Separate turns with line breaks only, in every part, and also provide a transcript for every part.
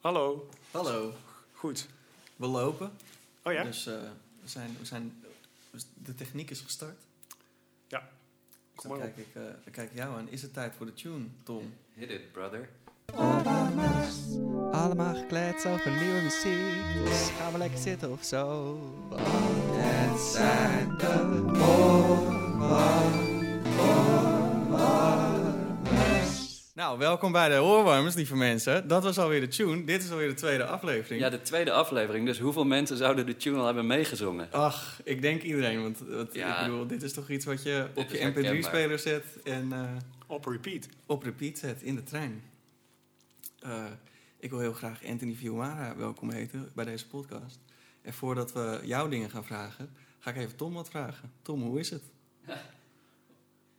Hallo.
Hallo,
Goed.
we lopen.
Oh ja?
Dus eh, we zijn, we zijn, de techniek is gestart.
Ja.
Dus
Kom
dan, kijk ik, eh, dan kijk ik jou aan. Is het tijd voor de tune, Tom?
Hit it, brother.
Allemaal gekleed over nieuwe muziek. Dus gaan we lekker zitten of zo. Want het zijn de
Nou, welkom bij de Hoorwarmers, lieve mensen. Dat was alweer de tune. Dit is alweer de tweede aflevering.
Ja, de tweede aflevering. Dus hoeveel mensen zouden de tune al hebben meegezongen?
Ach, ik denk iedereen. Want, want
Ja.
ik bedoel, dit is toch iets wat je
Dit
op je mp3-speler zet en eh,
Op repeat.
op repeat zet in de trein. Eh, ik wil heel graag Anthony Fiumara welkom heten bij deze podcast. En voordat we jouw dingen gaan vragen, ga ik even Tom wat vragen. Tom, hoe is het?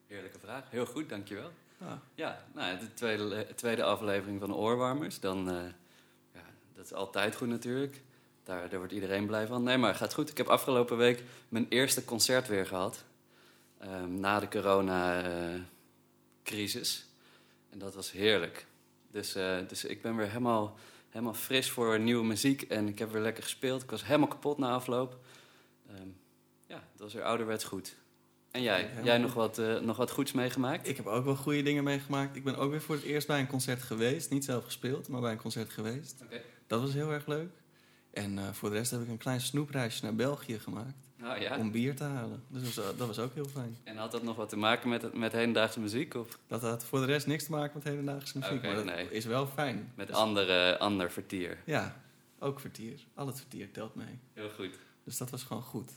Heerlijke vraag. Heel goed, dankjewel.
Ah,
Ja, nou, de tweede, tweede aflevering van Oorwarmers. Dan, eh, ja, dat is altijd goed natuurlijk. Daar, wordt iedereen blij van. Nee, maar gaat goed. Ik heb afgelopen week mijn eerste concert weer gehad. Ehm, na de corona-crisis. en dat was heerlijk. Dus, eh, dus ik ben weer helemaal, helemaal fris voor nieuwe muziek. En ik heb weer lekker gespeeld. Ik was helemaal kapot na afloop. Ehm, ja, het was weer ouderwets goed. En jij? Jij nog wat, eh, nog wat goeds meegemaakt?
ik heb ook wel goede dingen meegemaakt. Ik ben ook weer voor het eerst bij een concert geweest. Niet zelf gespeeld, maar bij een concert geweest.
Oké.
Dat was heel erg leuk. En eh, voor de rest heb ik een klein snoepreisje naar België gemaakt.
Ja.
Om bier te halen. Dus dat was, dat was ook heel fijn.
En had dat nog wat te maken met, met hedendaagse muziek? Of
Dat had voor de rest niks te maken met hedendaagse muziek. Maar dat
nee.
is wel fijn.
met
Dus-
andere, ander vertier?
Ja, ook vertier. Al het vertier telt mee.
Heel goed.
Dus dat was gewoon goed.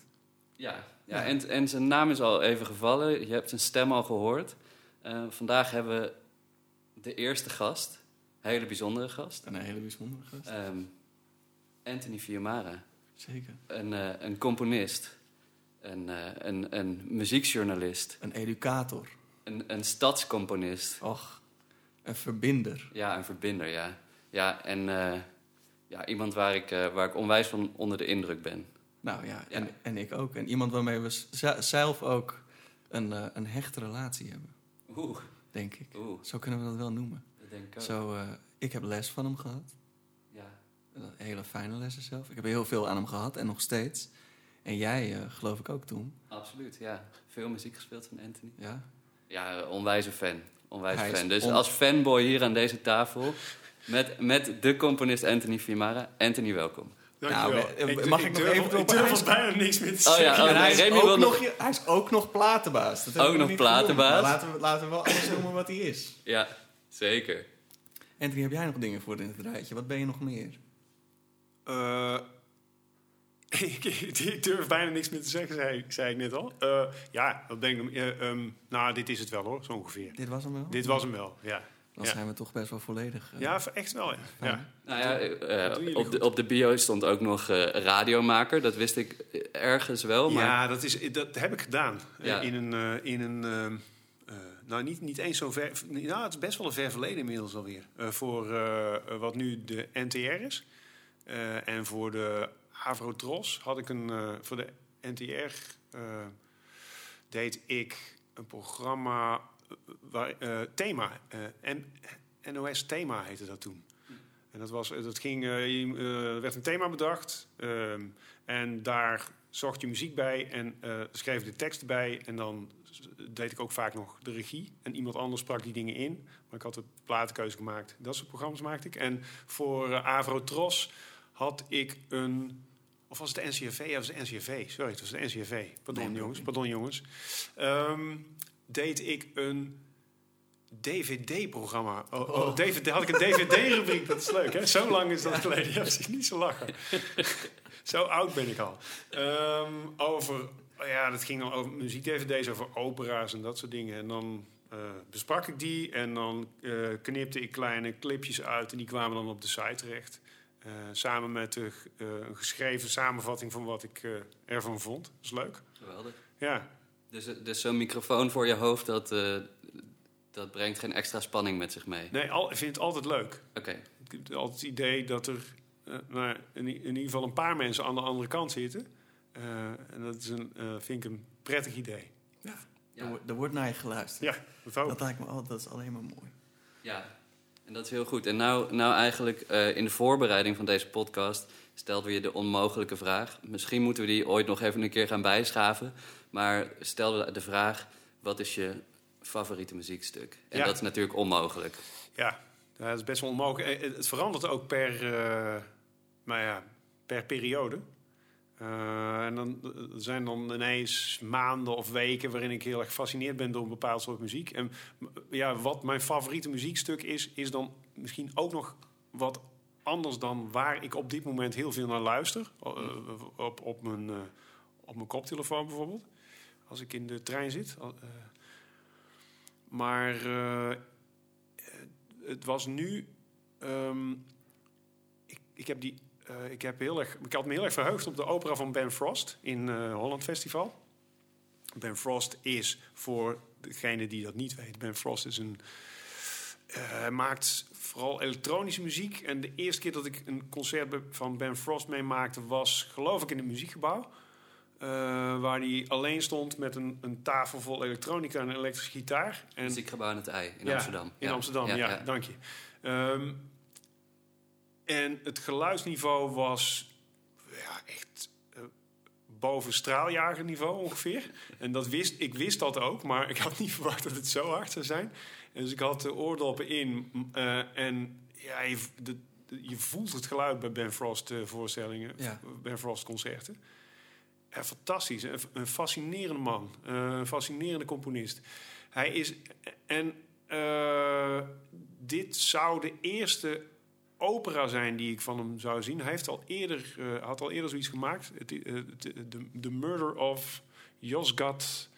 Ja, ja. En, en zijn naam is al even gevallen. Je hebt zijn stem al gehoord. Eh, vandaag hebben we de eerste gast. Hele bijzondere gast.
En een hele bijzondere gast.
Anthony Fiumara.
Zeker.
Een, eh, een componist. Een, eh, een, een muziekjournalist.
Een educator.
Een, een stadscomponist.
Och, een verbinder.
Ja, een verbinder, ja. Ja, en ja, iemand waar ik, waar ik onwijs van onder de indruk ben.
Nou ja. En, en ik ook. En iemand waarmee we zelf ook een, eh, een hechte relatie hebben,
Oeh,
denk ik.
oeh,
Zo kunnen we dat wel noemen.
dat denk ik ook.
Zo, eh, ik heb les van hem gehad.
Ja.
Een hele fijne lessen zelf. Ik heb heel veel aan hem gehad en nog steeds. En jij, eh, geloof ik ook toen.
Absoluut, ja. Veel muziek gespeeld van Anthony.
Ja.
Ja, onwijze fan. Onwijze
Hij
fan. Dus
on-
als fanboy hier aan deze tafel... met, met de componist Anthony Fiumara. Anthony, welkom.
Dankjewel.
Nou, eh, mag ik nog
durf,
even
Ik durf bijna niks meer te
Oh ja,
zeggen.
oh,
en hij, is
Remy
ook
wil
nog,
nog-
je- hij is ook nog platenbaas. Dat
Ook nog platenbaas?
laten we, laten we wel alles noemen wat hij is.
Ja, zeker.
Anthony, heb jij nog dingen voor in het rijtje? Wat ben je nog meer?
Eh, ik, ik durf bijna niks meer te zeggen, zei, zei ik net al. Eh, ja, wat ben ik... eh, ehm, nou, dit is het wel hoor, zo ongeveer.
Dit was hem wel?
Dit was hem wel, ja.
Dan
ja.
zijn we toch best wel volledig. eh,
Ja, echt wel, ja. ja.
Nou ja, eh, op, de, op de bio stond ook nog eh, radiomaker. Dat wist ik ergens wel. Maar
Ja, dat, is, dat heb ik gedaan.
Ja.
In een... in een ehm, eh, nou, niet, niet eens zo ver... Nou, het is best wel een ver verleden inmiddels alweer. Eh, voor eh, wat nu de NTR is. Eh, en voor de Avrotros had ik een... eh, voor de NTR eh, deed ik een programma... Waar, eh, thema. eh, en NOS Thema heette dat toen. En dat, was, dat ging, je- eh, er werd een thema bedacht. ehm, en daar zocht je muziek bij en eh schreef de tekst bij. En dan deed ik ook vaak nog de regie. En iemand anders sprak die dingen in. Maar ik had de platenkeuze gemaakt. Dat soort programma's maakte ik. En voor eh, Avrotros had ik een... Of was het de NCRV? Ja, het was de NCRV. Sorry, het was de NCRV. Pardon,
Nee,
jongens. Pardon, jongens. Ehm, deed ik een DVD-programma. Oh, oh,
Oh.
DVD, had ik een DVD-rubriek. Dat is leuk, hè? Zo lang is dat geleden. Ja, precies. Niet zo lachen. zo oud ben ik al. Ehm, over... oh ja, dat ging dan over muziek-DVD's, over opera's en dat soort dingen. En dan eh, besprak ik die en dan eh, knipte ik kleine clipjes uit... en die kwamen dan op de site terecht. Eh, samen met de, een geschreven samenvatting van wat ik ervan vond. Dat is leuk.
geweldig.
Ja,
Dus, eh, dus zo'n microfoon voor je hoofd, dat, eh, dat brengt geen extra spanning met zich mee.
nee, al, ik vind het altijd leuk.
Oké,
Ik heb altijd het idee dat er eh, nou, in, ieder geval een paar mensen aan de andere kant zitten. Eh, en dat is een, eh, vind ik een prettig idee.
Er, wordt- er wordt naar je geluisterd.
Ja, dat ook.
Dat lijkt me altijd, dat is alleen maar mooi.
ja. En dat is heel goed. En nou, nou eigenlijk eh, in de voorbereiding van deze podcast we je de onmogelijke vraag. Misschien moeten we die ooit nog even een keer gaan bijschaven. Maar we de vraag, wat is je favoriete muziekstuk? En
Ja.
dat is natuurlijk onmogelijk.
Ja, dat is best wel onmogelijk. Eh, Het verandert ook per, eh, nou ja, per periode. Eh, en dan er zijn dan ineens maanden of weken waarin ik heel erg gefascineerd ben door een bepaald soort muziek. En ja, wat mijn favoriete muziekstuk is, is dan misschien ook nog wat anders dan waar ik op dit moment heel veel naar luister. Eh, op, op, mijn, eh, op mijn koptelefoon bijvoorbeeld. Als ik in de trein zit. Eh. maar het was nu. ehm, ik, ik, heb die, ik, heb heel erg, ik had me heel erg verheugd op de opera van Ben Frost in Holland Festival. Ben Frost is, voor degene die dat niet weet, Ben Frost is een. hij maakt vooral elektronische muziek. En de eerste keer dat ik een concert van Ben Frost meemaakte, was geloof ik in het muziekgebouw. Eh, waar hij alleen stond met een, een tafel vol elektronica en een elektrische gitaar. En
Muziekgebouw aan het ei in
Ja,
Amsterdam.
in Amsterdam, ja, dank je. Ehm, en het geluidsniveau was ja, echt eh, boven straaljagerniveau ongeveer. En dat wist, ik wist dat ook, maar ik had niet verwacht dat het zo hard zou zijn. Dus ik had de oordoppen in eh, en ja, je, v- de, de- je voelt het geluid bij Ben Frost eh, voorstellingen,
Ja.
Ben Frost concerten. Fantastisch, een, een fascinerende man, eh, een fascinerende componist. Hij is en dit zou de eerste opera zijn die ik van hem zou zien. Hij heeft al eerder, had al eerder zoiets gemaakt. De, The Murder of Yozgat.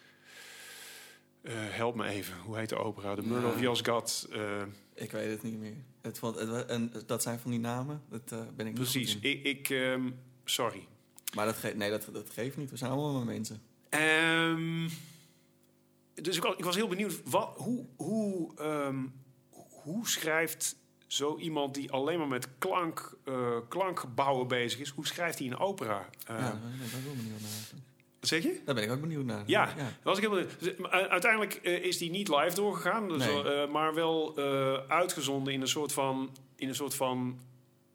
Eh, help me even, hoe heet de opera? The Murder of Yozgat. eh,
Ik weet het niet meer. Het, het, en dat zijn van die namen, dat eh, ben ik niet
precies. Ik, ik ehm, sorry.
Maar dat, ge nee, dat, dat geeft niet. We zijn allemaal maar mensen.
Ehm, dus ik was, ik was heel benieuwd, wat, hoe, hoe, ehm, hoe schrijft zo iemand die alleen maar met klank, klankgebouwen bezig is, hoe schrijft hij een opera?
Ja, ik ook wel benieuwd naar.
Wat zeg je?
Daar ben ik ook benieuwd naar.
Ja, was ik heel benieuwd. Dus, uh, uiteindelijk eh, is die niet live doorgegaan, dus,
Nee.
eh, maar wel eh, uitgezonden in een soort van, in een soort van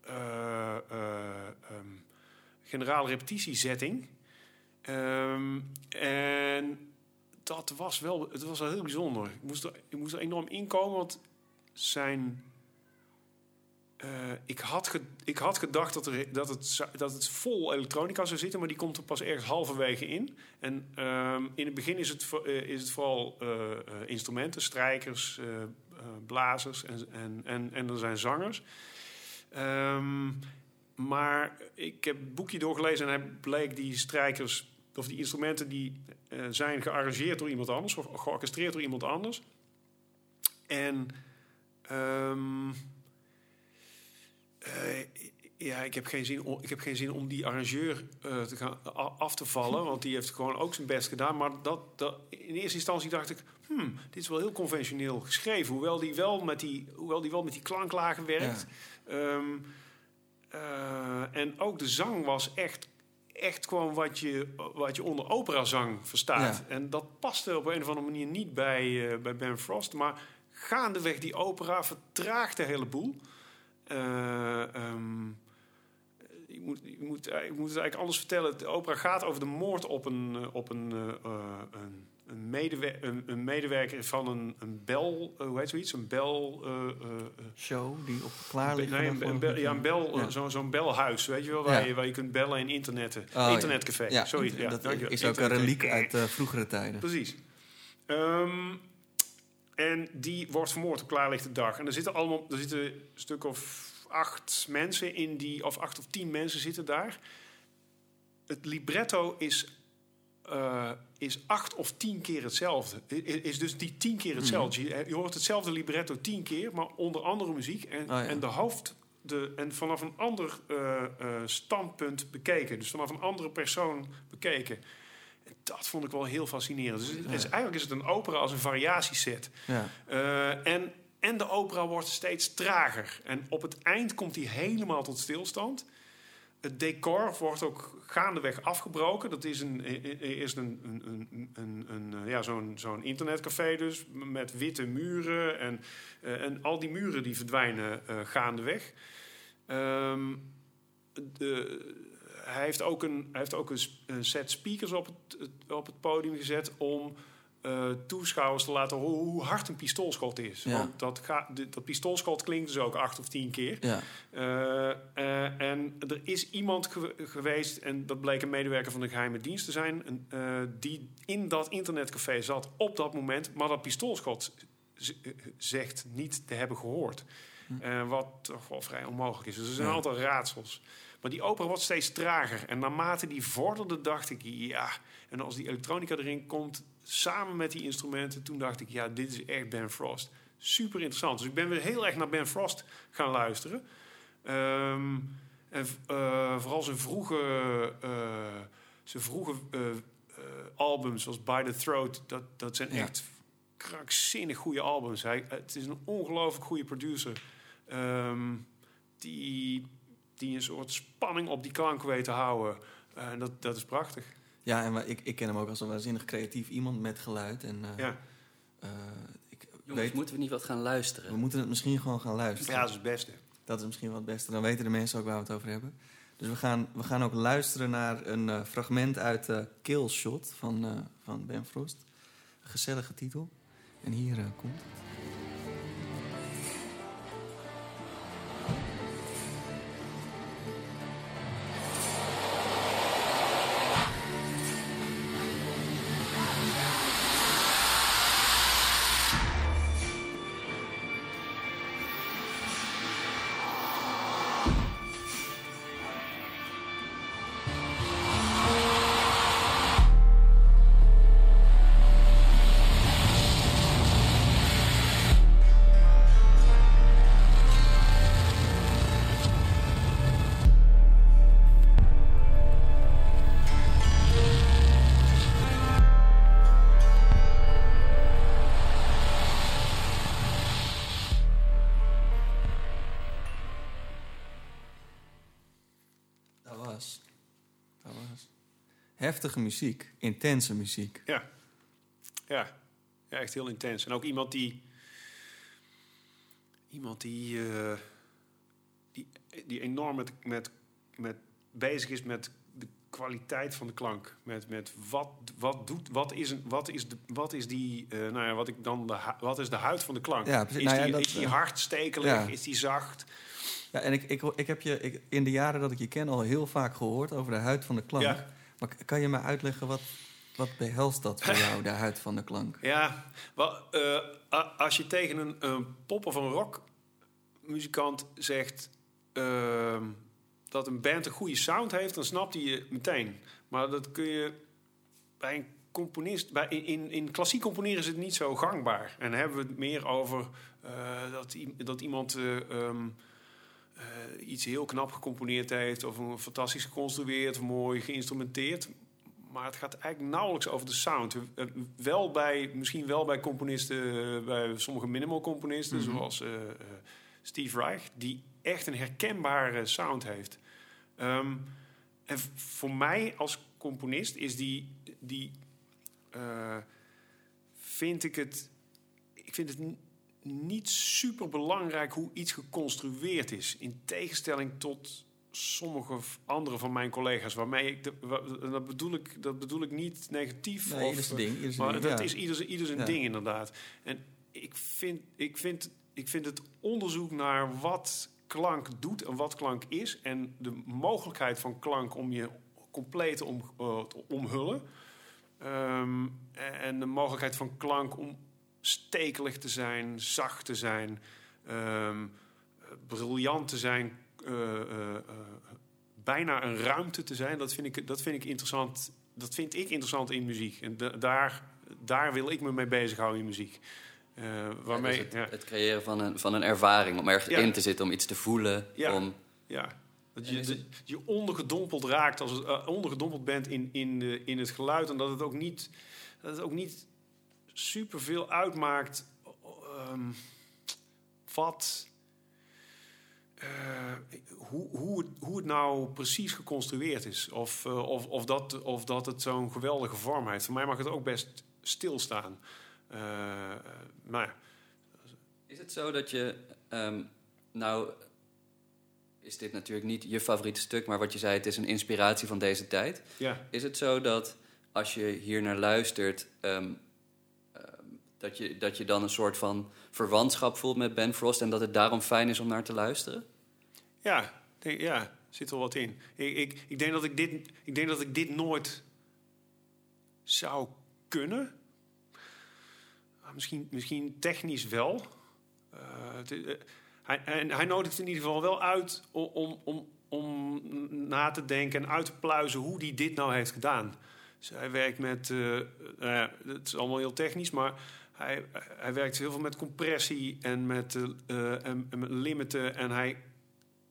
eh, eh, ehm, generale repetitiezetting. Ehm, en dat was wel, het was wel heel bijzonder. Ik moest er, ik moest er enorm inkomen, want zijn. Eh, ik, had ik had gedacht dat, dat, het, dat het vol elektronica zou zitten, maar die komt er pas ergens halverwege in. En ehm, in het begin is het, eh, is het vooral eh, instrumenten, strijkers, blazers en, en, en, en er zijn zangers. Ehm, maar ik heb het boekje doorgelezen en hij bleek die strijkers of die instrumenten die zijn gearrangeerd door iemand anders of georchestreerd door iemand anders. En ehm, eh, ja, ik heb geen zin om, ik heb geen zin om die arrangeur eh, te gaan af te vallen, want die heeft gewoon ook zijn best gedaan. Maar dat, dat, in eerste instantie dacht ik, hmm, dit is wel heel conventioneel geschreven, hoewel die wel met die, hoewel die, wel met die klanklagen werkt. Ehm, eh, en ook de zang was echt, echt gewoon wat je, wat je onder operazang verstaat.
Ja.
En dat paste op een of andere manier niet bij, eh, bij Ben Frost. Maar gaandeweg die opera vertraagt de hele boel. Eh, ehm, ik, moet, ik, moet, ik moet het eigenlijk anders vertellen. De opera gaat over de moord op een, eh, op een, eh, een, een, medewer- een, een medewerker van een, een bel... hoe heet zoiets? Een bel... eh, eh,
Show die op klaar ligt.
Nee, een, een bel- ja, een bel,
Ja.
zo- zo'n belhuis, weet je wel, waar,
Ja.
je, waar je kunt bellen en internetten.
Oh.
Internetcafé,
Ja.
Ja,
dat is ook een reliek uit vroegere tijden.
Precies. Ehm, en die wordt vermoord op klaarlichte dag. En er zitten allemaal, er zitten een stuk of acht mensen in die, of acht of tien mensen zitten daar. Het libretto is, eh, is acht of tien keer hetzelfde. I- i- Is dus die tien keer hetzelfde. Je, je hoort hetzelfde libretto tien keer, maar onder andere muziek. En,
ja.
en de hoofd. De, en vanaf een ander eh, eh, standpunt bekeken. Dus vanaf een andere persoon bekeken. Dat vond ik wel heel fascinerend. Dus het is, eigenlijk is het een opera als een variatieset.
Ja.
Eh, en, en de opera wordt steeds trager. En op het eind komt hij helemaal tot stilstand. Het decor wordt ook gaandeweg afgebroken. Dat is een, eerst een, een, een, een, een, eh, ja, zo'n, zo'n internetcafé dus, met witte muren. En, eh, en al die muren die verdwijnen gaandeweg. Ehm, de, hij heeft ook een, hij heeft ook een, set speakers op het, op het podium gezet om eh, toeschouwers te laten horen hoe hard een pistoolschot is.
Ja.
Want dat, ga, dat pistoolschot klinkt dus ook acht of tien keer.
Ja,
Eh, eh, en er is iemand ge- geweest, en dat bleek een medewerker van de geheime dienst te zijn, die in dat internetcafé zat op dat moment, maar dat pistoolschot zegt niet te hebben gehoord. Eh, wat toch wel vrij onmogelijk is. Dus er zijn
Ja.
een aantal raadsels. Maar die opera wordt steeds trager. En naarmate die vorderde, dacht ik, ja. En als die elektronica erin komt, samen met die instrumenten, toen dacht ik, ja, dit is echt Ben Frost. Super interessant. Dus ik ben weer heel erg naar Ben Frost gaan luisteren. Ehm, en eh, vooral zijn vroege, eh, zijn vroege eh, albums, zoals By the Throat, dat, dat zijn
Ja.
echt krankzinnig goede albums. Hij, het is een ongelooflijk goede producer. ehm, die, die een soort spanning op die klank weet te houden. Eh, En dat, dat is prachtig.
ja en ik, ik ken hem ook als een waanzinnig creatief iemand met geluid. En, eh,
Ja,
eh, ik
Jongens,
weet,
moeten we niet wat gaan luisteren?
we moeten het misschien gewoon gaan luisteren.
ja dat is het beste.
Dat is misschien wel het beste. Dan weten de mensen ook waar we het over hebben. Dus we gaan, we gaan ook luisteren naar een fragment uit eh Kill Shot van, eh, van Ben Frost. Een gezellige titel. En hier komt het. Heftige muziek. Intense muziek.
Ja. ja. Ja, echt heel intens. En ook iemand die... Iemand die... eh, die, die enorm met, met, met bezig is met de kwaliteit van de klank. Met, met wat, wat doet... Wat is, een, wat is, de, wat is die... eh, nou ja, wat ik dan... De, wat is de huid van de klank?
Ja, precies.
Is,
Nou ja,
die,
dat,
is die
eh,
hard, stekelig?
ja.
Is die zacht?
Ja, en ik, ik, ik heb je ik, in de jaren dat ik je ken al heel vaak gehoord over de huid van de klank.
Ja.
Maar kan je me uitleggen wat, wat behelst dat voor jou, de huid van de klank?
Ja, eh, als je tegen een, een pop- of een rockmuzikant zegt ehm, dat een band een goede sound heeft, dan snapt hij je meteen. Maar dat kun je bij een componist, bij, in, in, klassiek componeren is het niet zo gangbaar. En hebben we het meer over eh, dat, dat iemand eh, eh, iets heel knap gecomponeerd heeft, of een fantastisch geconstrueerd, mooi geïnstrumenteerd. Maar het gaat eigenlijk nauwelijks over de sound. Eh, wel bij, misschien wel bij componisten, eh, bij sommige minimal componisten,
Mhm.
zoals Steve Reich, die echt een herkenbare sound heeft. Ehm, en voor mij als componist is die, die vind ik het, ik vind het niet super belangrijk hoe iets geconstrueerd is. In tegenstelling tot sommige andere van mijn collega's, waarmee ik, de, dat, bedoel ik dat bedoel ik niet negatief.
Nee,
of, eh,
ding.
Maar dat
ja.
is ieder, ieder zijn
Ja.
ding inderdaad. En ik vind, ik, vind, ik vind het onderzoek naar wat klank doet en wat klank is... en de mogelijkheid van klank om je compleet te om, eh, te omhullen... ehm, en de mogelijkheid van klank om stekelig te zijn, zacht te zijn... ehm, briljant te zijn... eh, eh, eh, bijna een ruimte te zijn, dat vind ik, dat vind ik interessant. Dat vind ik interessant in muziek. En da- daar, daar wil ik me mee bezighouden in muziek. Waarmee,
Ja, dus
ja,
het, creëren van een, van een ervaring, om ergens
Ja.
in te zitten, om iets te voelen.
Ja.
Om,
ja, dat je, dat je ondergedompeld raakt, als het, ondergedompeld bent in, in, de, in het geluid. En dat het ook niet, dat het ook niet superveel uitmaakt ehm, wat, eh, hoe, hoe, het, hoe het nou precies geconstrueerd is. Of, eh, of, of, dat, of dat het zo'n geweldige vorm heeft. Voor mij mag het ook best stilstaan. Nou ja,
Is het zo dat je, ehm, nou is dit natuurlijk niet je favoriete stuk, maar wat je zei, het is een inspiratie van deze tijd.
ja.
Is het zo dat als je hier naar luistert, ehm, dat, je, dat je dan een soort van verwantschap voelt met Ben Frost en dat het daarom fijn is om naar te luisteren?
Ja, denk, ja, zit wel wat in. Ik, ik, ik, denk dat ik, dit, ik denk dat ik dit nooit zou kunnen. Ah, misschien, misschien technisch wel. Eh, eh, hij, hij, hij nodigt in ieder geval wel uit om, om, om, om na te denken en uit te pluizen hoe hij dit nou heeft gedaan. Hij werkt met, ja, het is allemaal heel technisch, maar hij, hij werkt heel veel met compressie en met, eh, en, met limiten. En hij,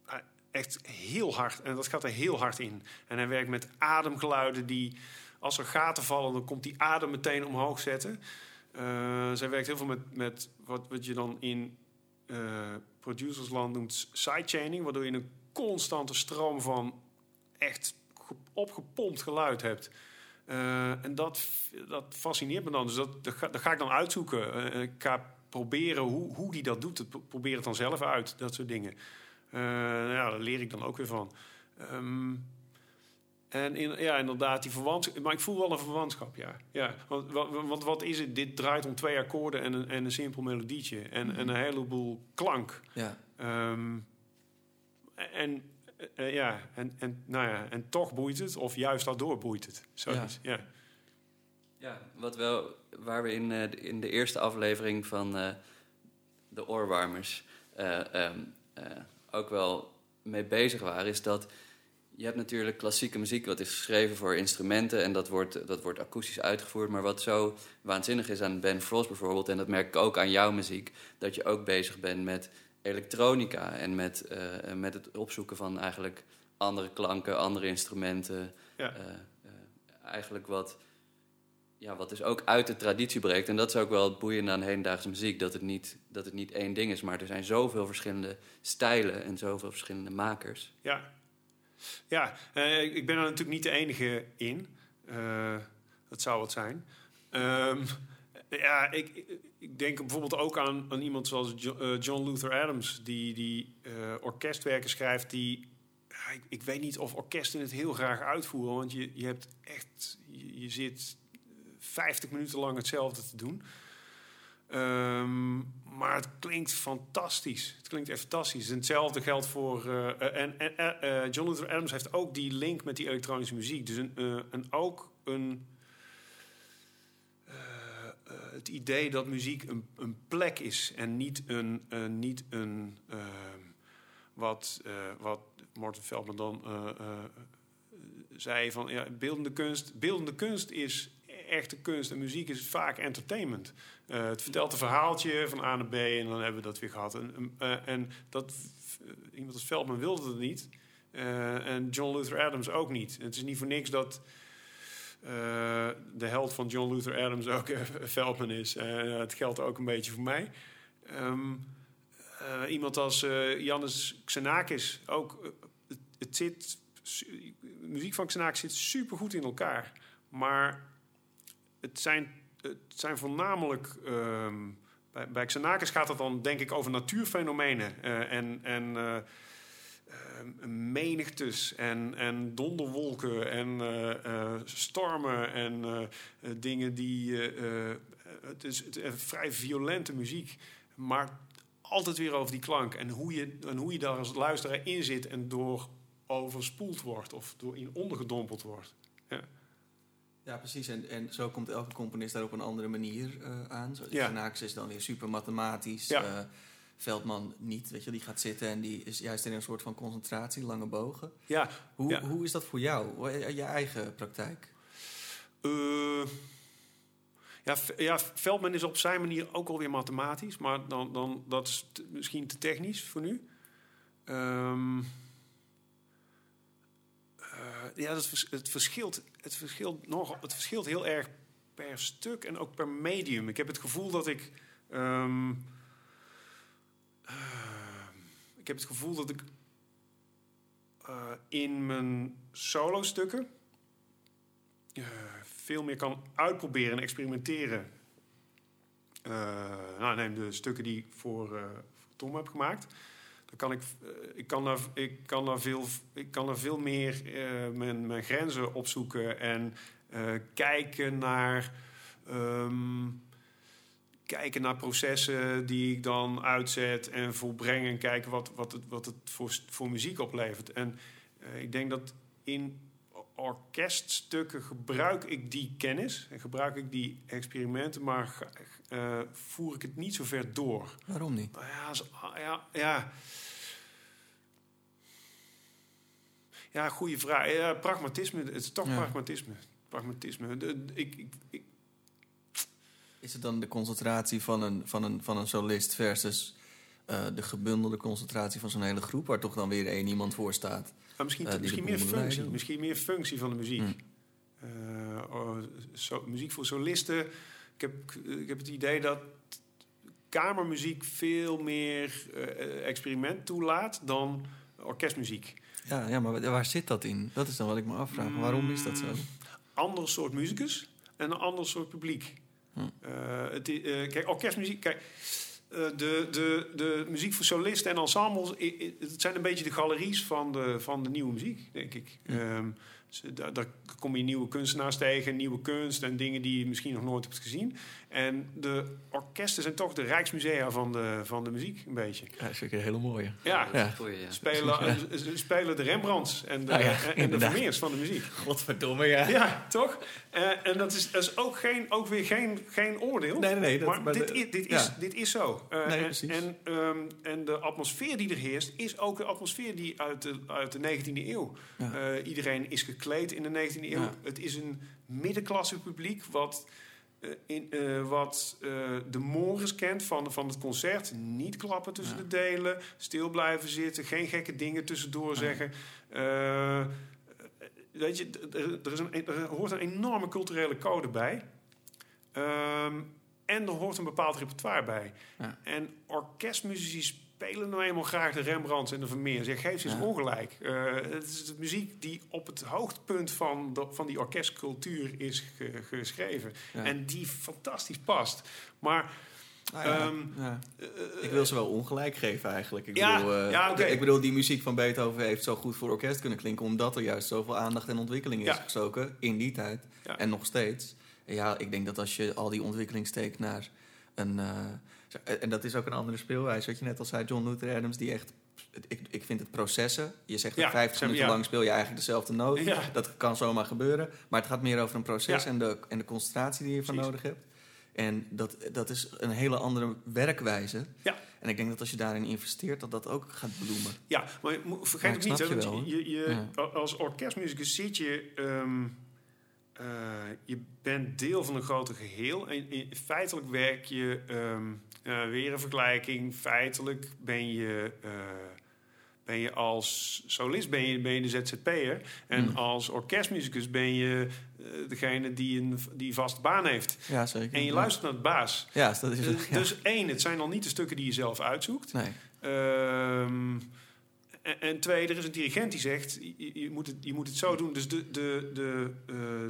hij echt heel hard, en dat gaat er heel hard in. En hij werkt met ademgeluiden die, als er gaten vallen, dan komt die adem meteen omhoog zetten. Eh, zij werkt heel veel met, met wat, wat je dan in eh, producersland noemt sidechaining, waardoor je een constante stroom van echt ge- opgepompt geluid hebt. Eh, en dat, dat fascineert me dan. Dus dat, dat, ga, dat ga ik dan uitzoeken. Eh, ik ga proberen hoe, hoe die dat doet. Probeer het dan zelf uit, dat soort dingen. Eh, ja, daar leer ik dan ook weer van. Ehm, en in, ja, inderdaad, die verwantschap. Maar ik voel wel een verwantschap, ja. ja want, wa- wa- want wat is het? Dit draait om twee akkoorden en een, en een simpel melodietje. En, en een heleboel klank.
Ja,
Ehm, en, eh, eh, ja, en, en, nou ja, en toch boeit het, of juist daardoor boeit het. Zoiets, ja.
Ja, wat wel, waar we in, eh, de- in de eerste aflevering van eh, de oorwarmers eh, ehm, eh, ook wel mee bezig waren, is dat je hebt natuurlijk klassieke muziek, wat is geschreven voor instrumenten en dat wordt, dat wordt akoestisch uitgevoerd. Maar wat zo waanzinnig is aan Ben Frost bijvoorbeeld, en dat merk ik ook aan jouw muziek, dat je ook bezig bent met elektronica en met, eh, met het opzoeken van eigenlijk andere klanken, andere instrumenten.
Ja.
Eh, eh, eigenlijk wat, ja, wat dus ook uit de traditie breekt. En dat is ook wel het boeiende aan hedendaagse muziek. Dat het, niet, dat het niet één ding is, maar er zijn zoveel verschillende stijlen en zoveel verschillende makers.
Ja, ja ik ben er natuurlijk niet de enige in. Dat zou wat zijn. Ehm, ja, ik, ik- denk bijvoorbeeld ook aan, aan iemand zoals eh, John Luther Adams, die, die eh, orkestwerken schrijft die. ik, ik weet niet of orkesten het heel graag uitvoeren, want je, je hebt echt. Je, zit 50 minuten lang hetzelfde te doen. Ehm, maar het klinkt fantastisch. Het klinkt echt fantastisch. Hetzelfde geldt voor. eh, eh, en en eh, eh, John Luther Adams heeft ook die link met die elektronische muziek. Dus een, eh, en ook een. Eh, eh, het idee dat muziek een, een plek is en niet een. eh, niet een ehm, wat, eh, wat Morten Veldman dan eh, eh, zei van ja, beeldende kunst. Beeldende kunst is echte kunst en muziek is vaak entertainment. Eh, het vertelt een verhaaltje van A naar B en dan hebben we dat weer gehad. En, en, eh, dat, eh, iemand als Veldman wilde het niet. Eh, en John Luther Adams ook niet. Het is niet voor niks dat eh, de held van John Luther Adams ook eh, Veldman is. Eh, het geldt ook een beetje voor mij. Ehm, eh, iemand als eh Jannis Xenakis ook. eh, het, het zit, muziek van Xenakis zit supergoed in elkaar. Maar het zijn, het zijn voornamelijk. ehm, bij, bij Xenakis gaat het dan denk ik over natuurfenomenen eh, en, en eh, menigtes en, en donderwolken en eh, eh, stormen en eh, dingen die. het is het is vrij violente muziek, maar altijd weer over die klank en hoe je, en hoe je daar als luisteraar in zit en door overspoeld wordt of door in ondergedompeld wordt.
ja precies. En, en zo komt elke componist daar op een andere manier aan. Zo,
Ja.
is dan weer super mathematisch.
Ja.
Veldman niet, weet je, die gaat zitten en die is juist in een soort van concentratie, lange bogen.
Ja,
Hoe,
Ja.
hoe is dat voor jou, eh, je eigen praktijk?
Eh, ja, ja, Veldman is op zijn manier ook alweer mathematisch, maar dan, dan, dat is misschien te technisch voor nu. Ehm, eh, ja, dat vers- het, verschilt, het, verschilt nog, het verschilt heel erg per stuk en ook per medium. Ik heb het gevoel dat ik. ehm, ehm, ik heb het gevoel dat ik eh, in mijn solo-stukken eh, veel meer kan uitproberen en experimenteren. Eh, nou, neem de stukken die ik voor, Tom heb gemaakt. Dan kan ik, ik, kan daar, ik, kan daar veel, ik kan daar veel meer mijn, mijn grenzen opzoeken en kijken naar. ehm, kijken naar processen die ik dan uitzet en volbreng en kijken wat, wat het, wat het voor, voor muziek oplevert. En eh, ik denk dat in orkeststukken gebruik ik die kennis en gebruik ik die experimenten, maar eh, voer ik het niet zo ver door.
Waarom niet?
Nou ja, als- ja, ja. Ja, goede vraag. Ja, pragmatisme, het is toch
Ja.
pragmatisme. Pragmatisme. De- ik, ik, ik,
Is het dan de concentratie van een, van een, van een solist versus eh, de gebundelde concentratie van zo'n hele groep, waar toch dan weer één iemand voor staat?
maar misschien
Eh,
misschien meer functie.
leiden.
Misschien meer functie van de muziek.
Hmm.
Eh, oh, muziek voor solisten. Ik heb, ik heb het idee dat kamermuziek veel meer experiment toelaat dan orkestmuziek.
Ja, ja, maar waar- zit dat in? Dat is dan wat ik me afvraag. Waarom is dat zo?
ander soort muzikus en een ander soort publiek.
Hm.
Eh, het, eh, kijk, orkestmuziek, kijk, eh, de, de, de muziek voor solisten en ensembles, het zijn een beetje de galeries van de, van de nieuwe muziek, denk ik.
Hm.
Ehm, daar, daar kom je nieuwe kunstenaars tegen, nieuwe kunst en dingen die je misschien nog nooit hebt gezien. En de orkesten zijn toch de rijksmusea van de, van de muziek, een beetje.
Ja, dat is ook een hele mooie.
Ja,
Ja.
goeie, ja.
Spelen, eh, ze spelen de Rembrandts en de,
Ah ja,
en de. Vermeers van de muziek.
Godverdomme, ja.
Ja, toch? Eh, en dat is, dat is ook, geen, ook weer geen, geen oordeel.
Nee, nee, nee. Dat,
maar,
maar
dit, is, dit,
ja.
is, dit is zo. Eh,
Nee,
en,
precies.
en, ehm, en de atmosfeer die er heerst, is ook de atmosfeer die uit de, uit de 19e eeuw.
Ja.
Eh, iedereen is gekleed in de 19e eeuw.
Ja.
Het is een middenklasse publiek wat, eh, in, eh, wat eh, de mores kent van, van het concert. Niet klappen tussen
Ja.
de delen, stil blijven zitten, geen gekke dingen tussendoor
Ja.
zeggen. Eh, weet je, er, er, is een, er hoort een enorme culturele code bij. Ehm, en er hoort een bepaald repertoire bij.
Ja.
En orkestmuzici spelen nou eenmaal graag de Rembrandts en de Vermeers. Ik geef ze eens
Ja.
ongelijk. Eh, het is de muziek die op het hoogtepunt van, de- van die orkestcultuur is ge- geschreven.
Ja.
En die fantastisch past. Maar
Ah, ja.
Ehm,
ja.
eh,
Ik wil ze wel ongelijk geven eigenlijk. Ik,
Ja,
bedoel, eh, ik bedoel, die muziek van Beethoven heeft zo goed voor orkest kunnen klinken... omdat er juist zoveel aandacht en ontwikkeling is gestoken in die tijd. En nog steeds. Ja, ik denk dat als je al die ontwikkeling steekt naar een... en dat is ook een andere speelwijze. Wat je net al zei, John Luther Adams, die echt... Ik, ik vind het processen. Je zegt
Ja,
dat 50
zeg maar,
minuten
ja.
lang speel je eigenlijk dezelfde noot.
Ja.
Dat kan zomaar gebeuren. Maar het gaat meer over een proces
Ja.
en, de, en de concentratie die je ervan
Precies.
nodig hebt. En dat, dat is een hele andere werkwijze.
Ja.
En ik denk dat als je daarin investeert, dat dat ook gaat bloemen.
Ja, maar
Ja,
vergeet ook niet, hè,
je wel,
je, je,
Ja.
als orkestmuzikus zit je... ehm, eh, je bent deel van een groter geheel. En in- feitelijk werk je... ehm, eh, weer een vergelijking. Feitelijk ben je... eh, ben je als solist ben je, ben je de ZZP'er. En
Mm.
als orkestmuzikus ben je eh, degene die een die vaste baan heeft.
Ja, zeker.
En je luistert naar de baas.
Ja, dat is het. Ja.
Dus één, het zijn al niet de stukken die je zelf uitzoekt.
Nee.
Ehm, en, en twee, er is een dirigent die zegt, je, je moet, het, je moet het zo doen. Dus de, de, de,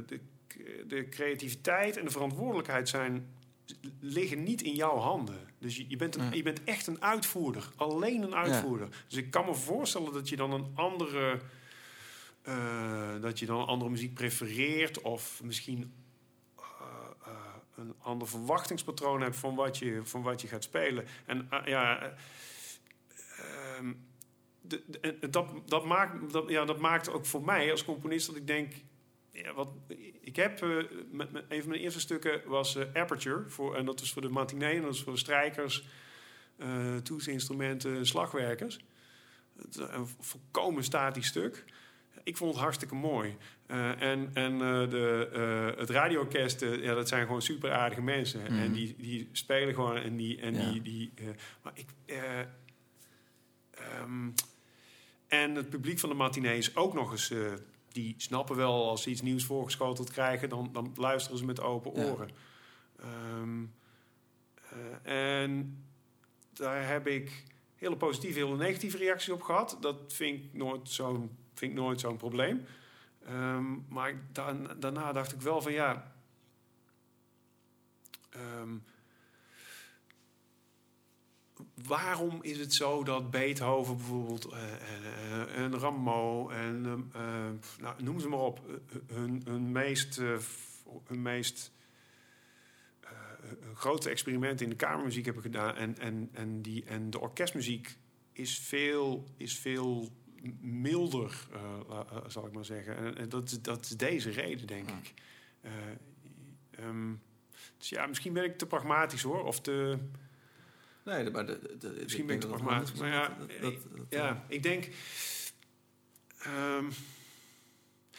de, de creativiteit en de verantwoordelijkheid zijn, liggen niet in jouw handen. Dus je, je, bent een,
Ja.
je bent echt een uitvoerder. Alleen een uitvoerder. Dus ik kan me voorstellen dat je dan een andere... eh, dat je dan andere muziek prefereert. Of misschien eh, eh, een ander verwachtingspatroon hebt van wat je, van wat je gaat spelen. En ja... eh, ehm, de, de- en dat, dat, maakt, dat, ja, dat maakt ook voor mij als componist dat ik denk... Ja, wat, ik heb, eh, met, met, een van mijn eerste stukken was eh, Aperture. Voor, en dat was voor de matinee, en dat is voor de strijkers, eh toetsinstrumenten, slagwerkers. Het een volkomen statisch stuk. Ik vond het hartstikke mooi. En en de, het radioorkest, ja, dat zijn gewoon super aardige mensen.
Mhm.
En die, die spelen gewoon en die... En
Ja.
die, die maar ik... eh, ehm, en het publiek van de matinee is ook nog eens... die snappen wel als ze iets nieuws voorgeschoteld krijgen... dan, dan luisteren ze met open
Ja.
oren. Ehm, eh, en daar heb ik hele positieve, hele negatieve reacties op gehad. Dat vind ik nooit zo'n vind ik nooit zo'n probleem. Ehm, maar daarna dacht ik wel van ja. ehm, waarom is het zo dat Beethoven bijvoorbeeld eh, eh, en Rameau en eh, nou, noem ze maar op, hun, hun meest, hun meest een grote experimenten in de kamermuziek hebben gedaan. En, en, en, die, en de orkestmuziek is veel, is veel milder, zal ik maar zeggen. En, en dat, is- dat is deze reden, denk ik. Eh, ehm, dus ja, misschien ben ik te pragmatisch hoor. Of te,
Nee, maar de, de- de-
Misschien ben ik te pragmatisch, maar
om
ja,
dat- dat- dat-
ja, ik denk. ehm,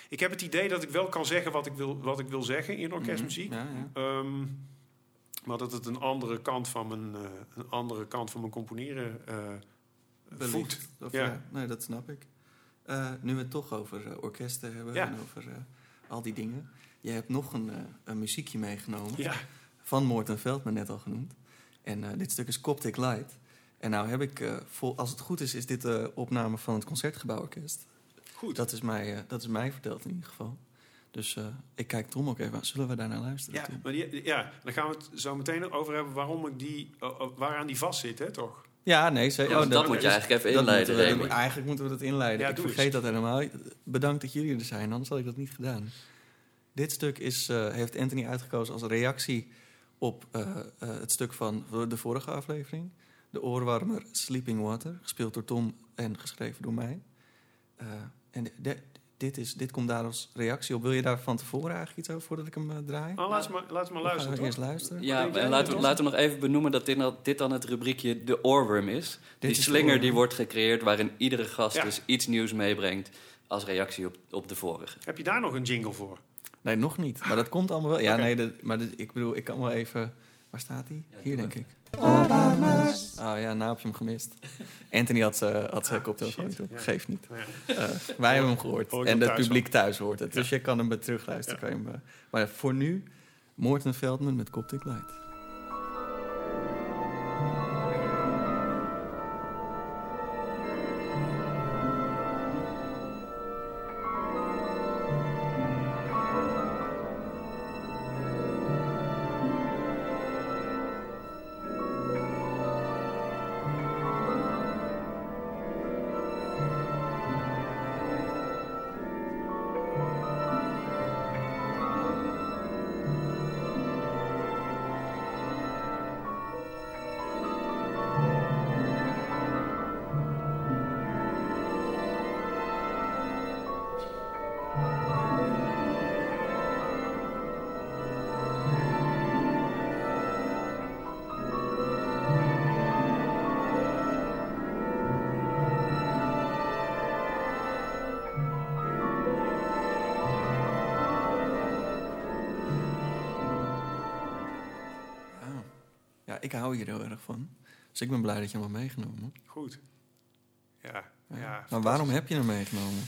ik heb het idee dat ik wel kan zeggen wat ik wil, wat ik wil zeggen in orkestmuziek.
Mhm, Ja, ja.
Ehm, maar dat het een andere kant van mijn, eh, een andere kant van mijn componeren eh
Wellicht.
voedt. Ja.
ja. nee, dat snap ik. Eh, nu we het toch over eh, orkesten hebben en over eh, al die dingen. Je hebt nog een, eh, een muziekje meegenomen. Van Morten Veldman net al genoemd. En eh, dit stuk is Coptic Light. En nou heb ik, eh, vol, als het goed is, is dit de opname van het Concertgebouworkest.
goed.
Dat is mij, eh, dat is mij verteld in ieder geval. Dus eh, ik kijk Tom ook even aan. Zullen we daarnaar luisteren?
ja,
Tom?
maar die, ja, dan gaan we het zo meteen over hebben waarom ik die, waaraan die vast zit, hè, toch?
Ja, nee. Ze, oh,
dat moet je eigenlijk even
dat
inleiden,
moeten we-
Remy.
Eigenlijk moeten we dat inleiden.
Ja,
ik vergeet
eens.
dat helemaal. Bedankt dat jullie er zijn, anders had ik dat niet gedaan. Dit stuk is, eh, heeft Anthony uitgekozen als reactie op eh, eh, het stuk van de vorige aflevering. De oorwarmer Sleeping Water, gespeeld door Tom en geschreven door mij. Eh, en de- de- dit, is, dit komt daar als reactie op. Wil je daar van tevoren eigenlijk iets over voordat ik hem draai?
Oh, laat, ze maar, laat maar luisteren,
we
toch?
eerst luisteren?
Ja, en laten we, laten we nog even benoemen dat dit, dan- dit dan het rubriekje de oorworm is. die
is de
slinger die wordt gecreëerd waarin iedere gast
Ja.
dus iets nieuws meebrengt als reactie op, op de vorige.
Heb je daar nog een jingle voor?
Nee, nog niet. Maar dat komt allemaal wel. Ja, nee, maar ik bedoel, ik kan wel even... Waar staat hij?
Ja,
Hier, denk ik. Oh ja, nou heb je hem gemist. Anthony had, uh, had zijn
Ah,
koptelefoon niet op.
ja.
Geeft niet.
Ja.
Eh, wij hebben hem gehoord.
Hoor
En het publiek thuis hoort het. Dus je kan hem terugluisteren.
Ja.
Kan je hem, eh, maar voor nu, Morten Veldman met Coptic Light. Ik hou hier heel erg van. Dus ik ben blij dat je hem hebt meegenomen.
Goed. Ja,
Ja.
ja.
maar waarom heb je hem meegenomen?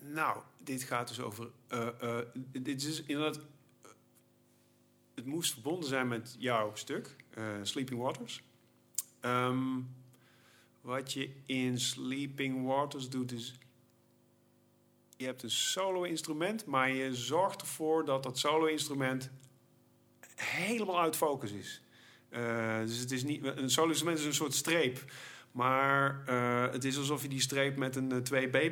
Nou, dit gaat dus over. eh, eh, dit is inderdaad. eh, het moest verbonden zijn met jouw stuk, Sleeping Waters. Ehm, wat je in Sleeping Waters doet, is. Je hebt een solo-instrument, maar je zorgt ervoor dat dat solo-instrument helemaal uit focus is. Eh, dus het is niet. Een solo-instrument is een soort streep. Maar eh, het is alsof je die streep met een eh,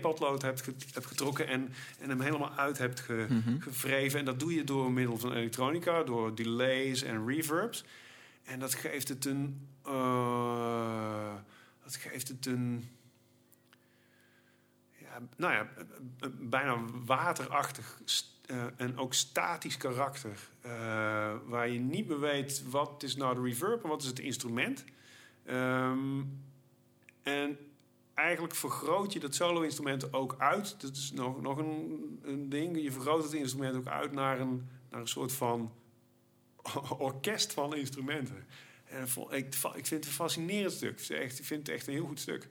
2B-potlood hebt, ge- hebt getrokken en, en hem helemaal uit hebt ge-
Mhm.
gevreven. En dat doe je door middel van elektronica, door delays en reverbs. En dat geeft het een. eh, dat geeft het een. Ja, nou ja, bijna waterachtig st- eh, en ook statisch karakter. eh, waar je niet meer weet wat is nou de reverb en wat is het instrument. Ehm, en eigenlijk vergroot je dat solo-instrument ook uit. Dat is nog, nog een, een ding. Je vergroot het instrument ook uit naar een, naar een soort van orkest van instrumenten. En ik, ik vind het een fascinerend stuk. Ik vind het echt een heel goed stuk.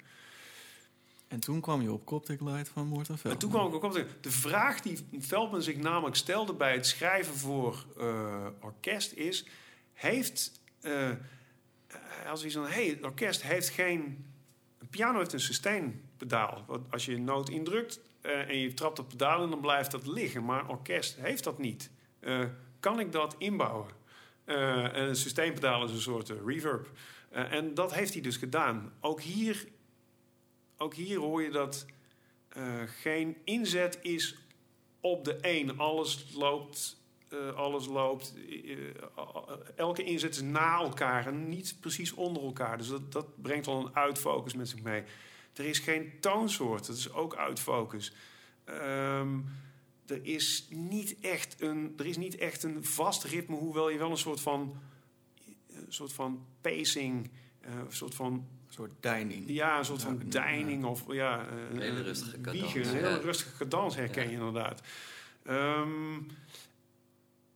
En toen kwam je op Coptic Light van Morten Veldman.
En toen kwam ik op de, de vraag die Veldman zich namelijk stelde bij het schrijven voor eh, orkest is: heeft. eh als hij zo'n hey, het orkest heeft geen piano heeft een sustain-pedaal. Want Als je een noot indrukt eh, en je trapt op pedaal in, dan blijft dat liggen. Maar een orkest heeft dat niet. Kan ik dat inbouwen? En een sustain-pedaal is een soort reverb. En dat heeft hij dus gedaan. Ook hier, ook hier hoor je dat eh, geen inzet is op de een. Alles loopt, eh, alles loopt. eh, elke inzet is na elkaar en niet precies onder elkaar. Dus dat, dat brengt al een uitfocus met zich mee. Er is geen toonsoort, dat is ook uitfocus. Ehm, er, is niet echt een, er is niet echt een vast ritme, hoewel je wel een soort van, een soort van pacing, een soort van
soort deining.
ja, een soort van
Ja,
deining of ja, eh,
Een hele
een
rustige
wiegen,
cadans,
Een hele
ja.
rustige cadans herken
Ja.
je inderdaad. Ehm,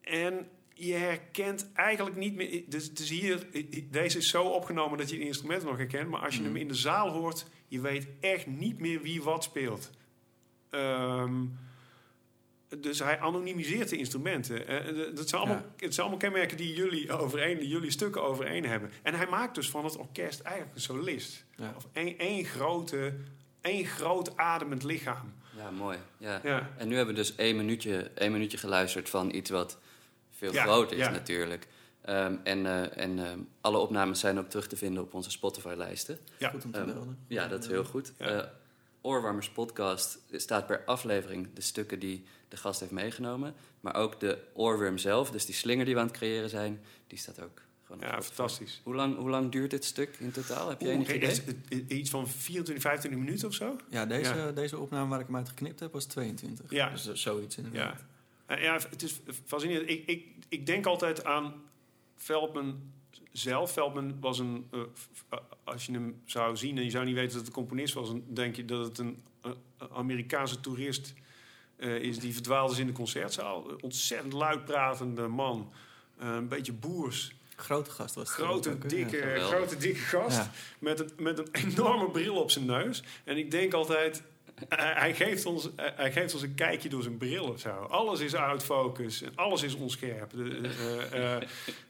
en je herkent eigenlijk niet meer... Dus, dus hier, deze is zo opgenomen dat je de instrumenten nog herkent. Maar als je
Mhm.
hem in de zaal hoort, je weet echt niet meer wie wat speelt. Ehm, dus hij anonimiseert de instrumenten. Eh, eh, dat zijn allemaal, Het zijn allemaal kenmerken die jullie, overeen, die jullie stukken overeen hebben. En hij maakt dus van het orkest eigenlijk een solist.
Ja.
Of één, één, grote, één groot ademend lichaam.
Ja, mooi. Ja.
Ja,
En nu hebben we dus één minuutje, één minuutje geluisterd van iets wat veel
Ja,
groter is
ja.
natuurlijk. Ehm, en eh, en ehm, alle opnames zijn ook terug te vinden op onze Spotify-lijsten.
ja.
Goed om te
Ehm,
melden.
Ja, dat is heel goed.
Ja.
Eh, Oorwarmers podcast staat per aflevering de stukken die de gast heeft meegenomen. Maar ook de oorworm zelf, dus die slinger die we aan het creëren zijn, die staat ook
ja fantastisch.
Hoe lang, hoe lang duurt dit stuk in totaal? Heb je enig idee?
is het- het- Iets van 24, 25 minuten of zo?
Ja, deze,
Ja.
deze opname waar ik hem uit geknipt heb was 22.
Ja.
Dus eh, zoiets inderdaad.
Ja. Ja, het is fascinerend. Ik, ik, ik denk altijd aan Veldman zelf. Veldman was een... eh, eh, als je hem zou zien en je zou niet weten dat het een componist was... dan denk je dat het een eh, Amerikaanse toerist eh, is... die verdwaald is in de concertzaal. Ontzettend luidpratende man. Eh, een beetje boers.
Grote gast was het
Grote,
ook,
dikke,
Ja,
grote, dikke gast.
Ja.
Met, een, met een enorme bril op zijn neus. En ik denk altijd... Hij, geeft ons, hij- geeft ons een kijkje door zijn bril of zo. Alles is out focus en alles is onscherp. De- eh, eh,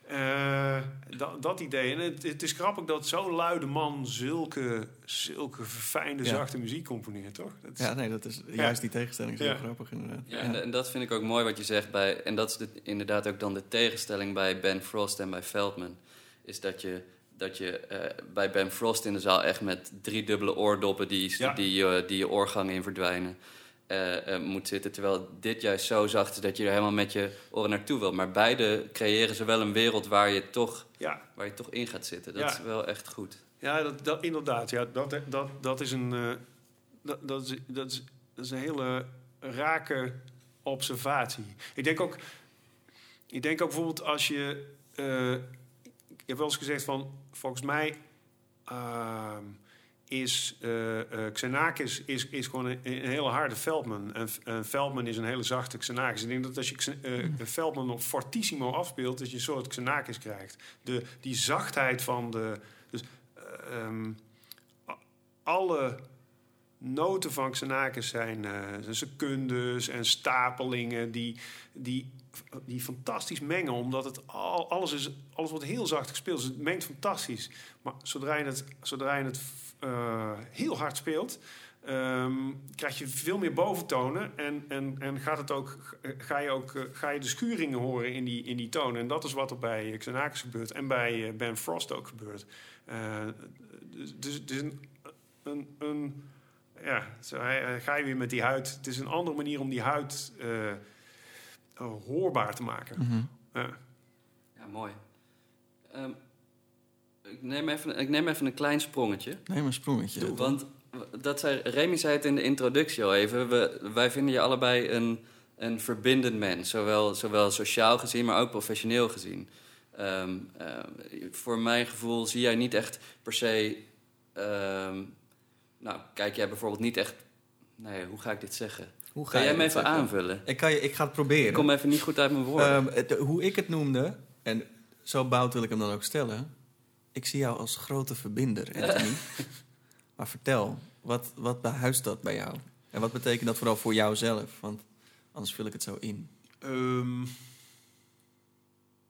eh, dat, dat idee. En het, het is grappig dat zo'n luide man zulke, zulke verfijnde,
Ja.
zachte muziek componeert, toch? Dat is-
Ja, nee, dat is juist die tegenstelling is
Ja.
heel grappig inderdaad.
Ja, en, en dat vind ik ook mooi wat je zegt bij. En dat is de- inderdaad ook dan de tegenstelling bij Ben Frost en bij Feldman. Is dat je, dat je eh, bij Ben Frost in de zaal echt met drie dubbele oordoppen die,
Ja.
die, je- die je oorgangen in verdwijnen. Eh, moet zitten. Terwijl dit juist zo zacht is dat je er helemaal met je oren naartoe wil. Maar beide creëren ze wel een wereld waar je toch,
ja,
waar je toch in gaat zitten. Dat
Ja.
is wel echt goed.
Ja, dat, dat, inderdaad. Ja, dat, dat, dat is een. eh, dat, dat, is, dat, is, dat is een hele rake observatie. Ik denk ook. Ik denk ook bijvoorbeeld als je. ik heb wel eens gezegd van. Volgens mij. Is eh, Xenakis is, is gewoon een, een hele harde Veldman. En, en Veldman is een hele zachte Xenakis. Ik denk dat als je eh, Veldman op fortissimo afspeelt... dat je een soort Xenakis krijgt. De, die zachtheid van de... Dus, eh, ehm, alle noten van Xenakis zijn, zijn secundes en stapelingen... die, die, die fantastisch mengen. Omdat het al, alles, is, alles wordt heel zacht gespeeld. Dus het mengt fantastisch. Maar zodra je het, zodra je het eh, heel hard speelt, ehm, krijg je veel meer boventonen. En, en, en gaat het ook, ga, je ook, eh, ga je de schuringen horen in die, in die tonen. En dat is wat er bij Xenakis gebeurt. En bij eh, Ben Frost ook gebeurt. Eh, dus dus het is een... een, een ja, zo, hij- eh, ga je weer met die huid. Het is een andere manier om die huid eh, eh, hoorbaar te maken.
Mhm.
Ja.
Ja, mooi. Ehm, ik, neem even, ik neem even een klein sprongetje.
Neem een sprongetje.
Want dat zei, Remy zei het in de introductie al even. We, wij vinden je allebei een, een verbindend mens. Zowel, zowel sociaal gezien, maar ook professioneel gezien. Ehm, ehm, voor mijn gevoel zie jij niet echt per se... ehm, nou, kijk jij bijvoorbeeld niet echt... Nee, hoe ga ik dit zeggen?
Hoe ga
Kan
je
jij me
dit
even
zeggen?
aanvullen?
Ik, kan je, ik ga het proberen.
Ik kom even niet goed uit mijn woorden.
Ehm, het- hoe ik het noemde, en zo bout wil ik hem dan ook stellen. Ik zie jou als grote verbinder, Anthony. maar vertel, wat, wat behuist dat bij jou? En wat betekent dat vooral voor jou zelf? Want anders vul ik het zo in.
Ehm,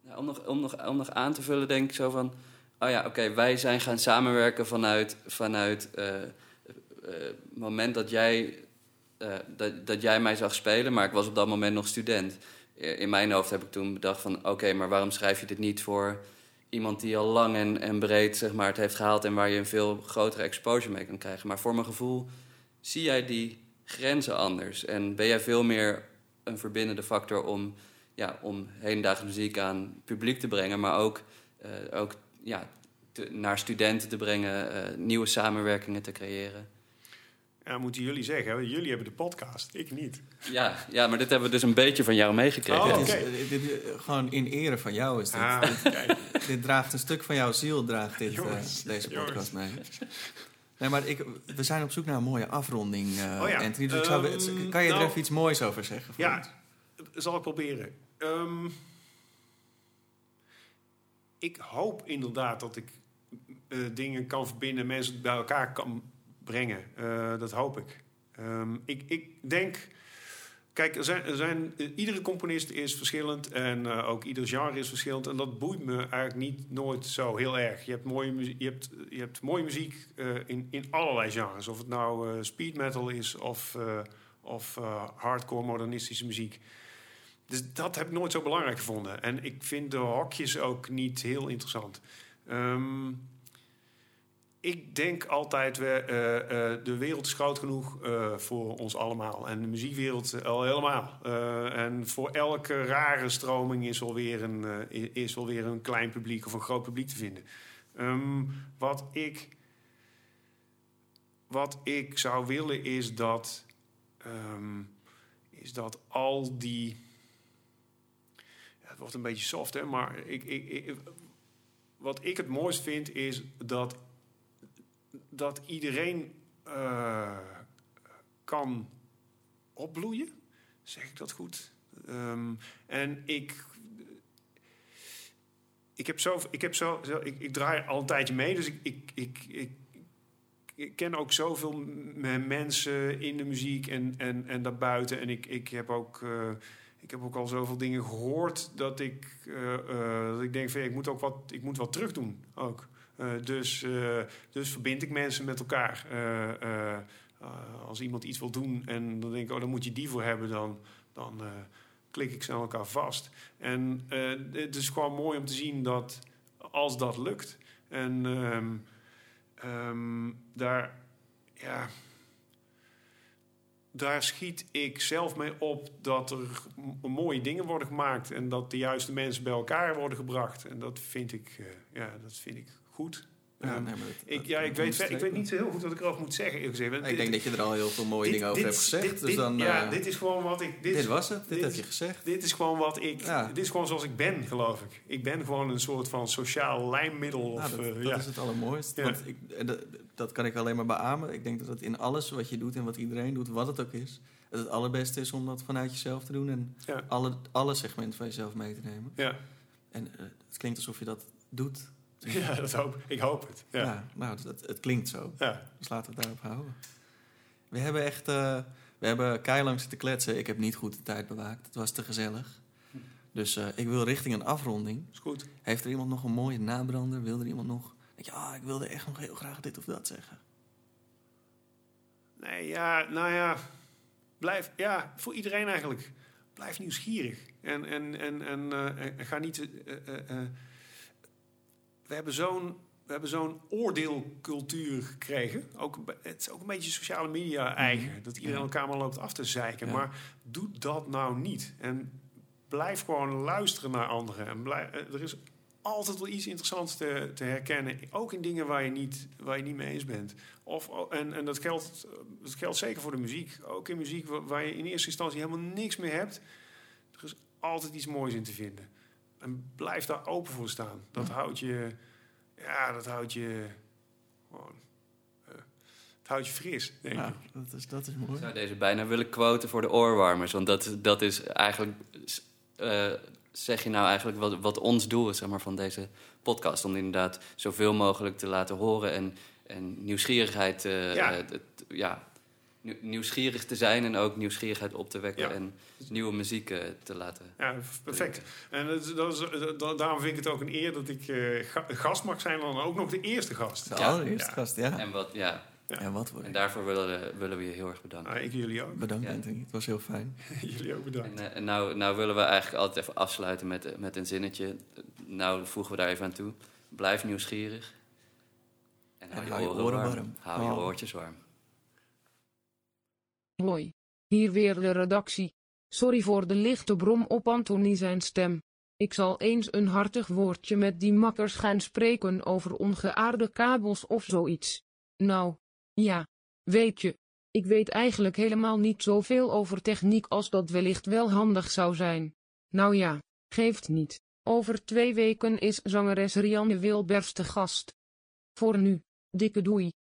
Ja, om, nog, om, nog, om nog aan te vullen, denk ik zo van... Oh ja, oké. Wij zijn gaan samenwerken vanuit, vanuit eh, eh, het moment dat jij, eh, dat, dat jij mij zag spelen, maar ik was op dat moment nog student. Eh, In mijn hoofd heb ik toen bedacht van, oké, maar waarom schrijf je dit niet voor iemand die al lang en, en breed zeg maar, het heeft gehaald en waar je een veel grotere exposure mee kan krijgen. Maar voor mijn gevoel zie jij die grenzen anders en ben jij veel meer een verbindende factor om, ja, om hedendaagse muziek aan publiek te brengen, maar ook, eh, ook ja, naar studenten te brengen, eh, nieuwe samenwerkingen te creëren.
Ja, moeten jullie zeggen. Jullie hebben de podcast, ik niet.
Ja, ja, maar dit hebben we dus een beetje van jou meegekregen.
Oh,
Dit eh, dit, eh, gewoon in ere van jou is dit.
Ah, kijk.
Dit draagt een stuk van jouw ziel, draagt dit, eh, deze
jongens.
podcast mee. Nee, maar ik, we zijn op zoek naar een mooie afronding,
Oh ja,
Anthony. Dus zou,
ehm,
kan je er
nou,
even iets moois over zeggen? voor
Ja,
ons?
zal ik proberen. Ehm, ik hoop inderdaad dat ik eh, dingen kan verbinden, mensen bij elkaar kan brengen. Eh, dat hoop ik. Ehm, ik. Ik denk. Kijk, er zijn, er zijn, eh, iedere componist is verschillend en eh, ook ieder genre is verschillend. En dat boeit me eigenlijk niet nooit zo heel erg. Je hebt mooie muziek, je hebt, je hebt mooie muziek in, in allerlei genres. Of het nou eh, speed metal is of, of hardcore modernistische muziek. Dus dat heb ik nooit zo belangrijk gevonden. En ik vind de hokjes ook niet heel interessant. Ehm, ik denk altijd, we, eh, eh, de wereld is groot genoeg eh, voor ons allemaal. En de muziekwereld al helemaal. En voor elke rare stroming is wel, weer een, is wel weer een klein publiek of een groot publiek te vinden. Ehm, wat, ik, wat ik zou willen is dat, ehm, is dat al die... Het wordt een beetje soft, hè, maar ik, ik, wat ik het mooist vind is dat dat iedereen eh, kan opbloeien. Zeg ik dat goed? Ehm, en ik. Ik heb zo. Ik, heb zo, ik, ik draai al een tijdje mee, dus ik, ik, ik, ik, ken ook zoveel mensen in de muziek en, en, en daarbuiten. En ik, ik, heb ook, eh, ik heb ook al zoveel dingen gehoord dat ik, eh, dat ik denk: van, ik moet ook wat, ik moet wat terug doen. Ook. Eh, dus, eh, dus verbind ik mensen met elkaar. Eh, als iemand iets wil doen en dan denk ik, oh, dan moet je die voor hebben, dan, dan klik ik ze aan elkaar vast. En het is gewoon mooi om te zien dat als dat lukt. En ehm, ehm, daar, ja, daar schiet ik zelf mee op dat er mooie dingen worden gemaakt en dat de juiste mensen bij elkaar worden gebracht. En dat vind ik, ja, dat vind ik goed.
Ja,
Ehm,
nee, maar dat-
ik,
dat-
ja,
dat
ik, weet, ik niet zo heel goed wat ik erover moet zeggen.
Ik
dit-
denk dat je er al heel veel mooie
dit-
dingen over
dit
hebt gezegd.
dit-
dus dan,
ja,
eh,
dit is gewoon wat ik. Dit,
was het, dit, heb je gezegd.
dit is gewoon wat ik.
Ja.
Dit is gewoon zoals ik ben, geloof ik. Ik ben gewoon een soort van sociaal lijnmiddel. Of,
Nou, dat,
eh,
dat is het allermooiste. Want ik, dat, kan ik alleen maar beamen. Ik denk dat het in alles wat je doet en wat iedereen doet, wat het ook is, het het allerbeste is om dat vanuit jezelf te doen en alle, alle segmenten van jezelf mee te nemen.
Ja.
En eh, het klinkt alsof je dat doet.
ja, dat hoop ik. hoop het. Ja.
Ja, nou, het, het klinkt zo.
Ja.
Dus laten we het daarop houden. We hebben echt... eh, we hebben keilang zitten kletsen. Ik heb niet goed de tijd bewaakt. Het was te gezellig. Dus eh, ik wil richting een afronding.
Is goed.
Heeft er iemand nog een mooie nabrander? Wil er iemand nog... Denk je, ah, ik wilde echt nog heel graag dit of dat zeggen.
Nee, ja, nou ja. Blijf, ja, voor iedereen eigenlijk. Blijf nieuwsgierig. En, en, en, en, eh, ga niet. We hebben zo'n. We hebben zo'n oordeelcultuur gekregen. Ook, het is ook een beetje sociale media eigen. Dat iedereen elkaar maar loopt af te zeiken.
Ja.
Maar doe dat nou niet. En blijf gewoon luisteren naar anderen. En blijf, eh, er is altijd wel iets interessants te, te herkennen. Ook in dingen waar je niet, waar je niet mee eens bent. Of, en en dat, geldt, dat geldt zeker voor de muziek. Ook in muziek wa- waar je in eerste instantie helemaal niks meer hebt. Er is altijd iets moois in te vinden. En blijf daar open voor staan. Dat houdt je... Ja, dat houdt je... Gewoon... eh, het houdt je fris, denk
Ja,
ik.
dat is, dat is mooi.
Ik zou deze bijna willen quoten voor de oorwarmers. Want dat, dat is eigenlijk, eh, zeg je nou eigenlijk wat, wat ons doel is zeg maar, van deze podcast. Om inderdaad zoveel mogelijk te laten horen en, en nieuwsgierigheid, eh,
Ja.
Nieuwsgierig te zijn en ook nieuwsgierigheid op te wekken
Ja.
en nieuwe muziek eh, te laten.
Ja, perfect. En dat, is- dat dat- daarom vind ik het ook een eer dat ik eh, ga- gast mag zijn, dan ook nog de eerste gast.
De
Ja.
allereerste
Ja.
gast, ja.
En wat, ja,
Ja, wat
en daarvoor willen, willen we je heel erg bedanken.
Ik jullie ook.
Bedankt,
Ja.
Anthony. Het was heel fijn.
jullie ook bedankt.
En, eh, en nou, nou willen we eigenlijk altijd even afsluiten met, met een zinnetje. Nou voegen we daar even aan toe. Blijf nieuwsgierig. En hou je, oren, warm. Hou je
Oh.
oortjes warm.
Hoi. Hier weer de redactie. Sorry voor de lichte brom op Anthony zijn stem. Ik zal eens een hartig woordje met die makkers gaan spreken over ongeaarde kabels of zoiets. Nou, ja. Weet je, ik weet eigenlijk helemaal niet zoveel over techniek als dat wellicht wel handig zou zijn. Nou ja, geeft niet. Over twee weken is zangeres Rianne Wilbers te gast. Voor nu, dikke doei.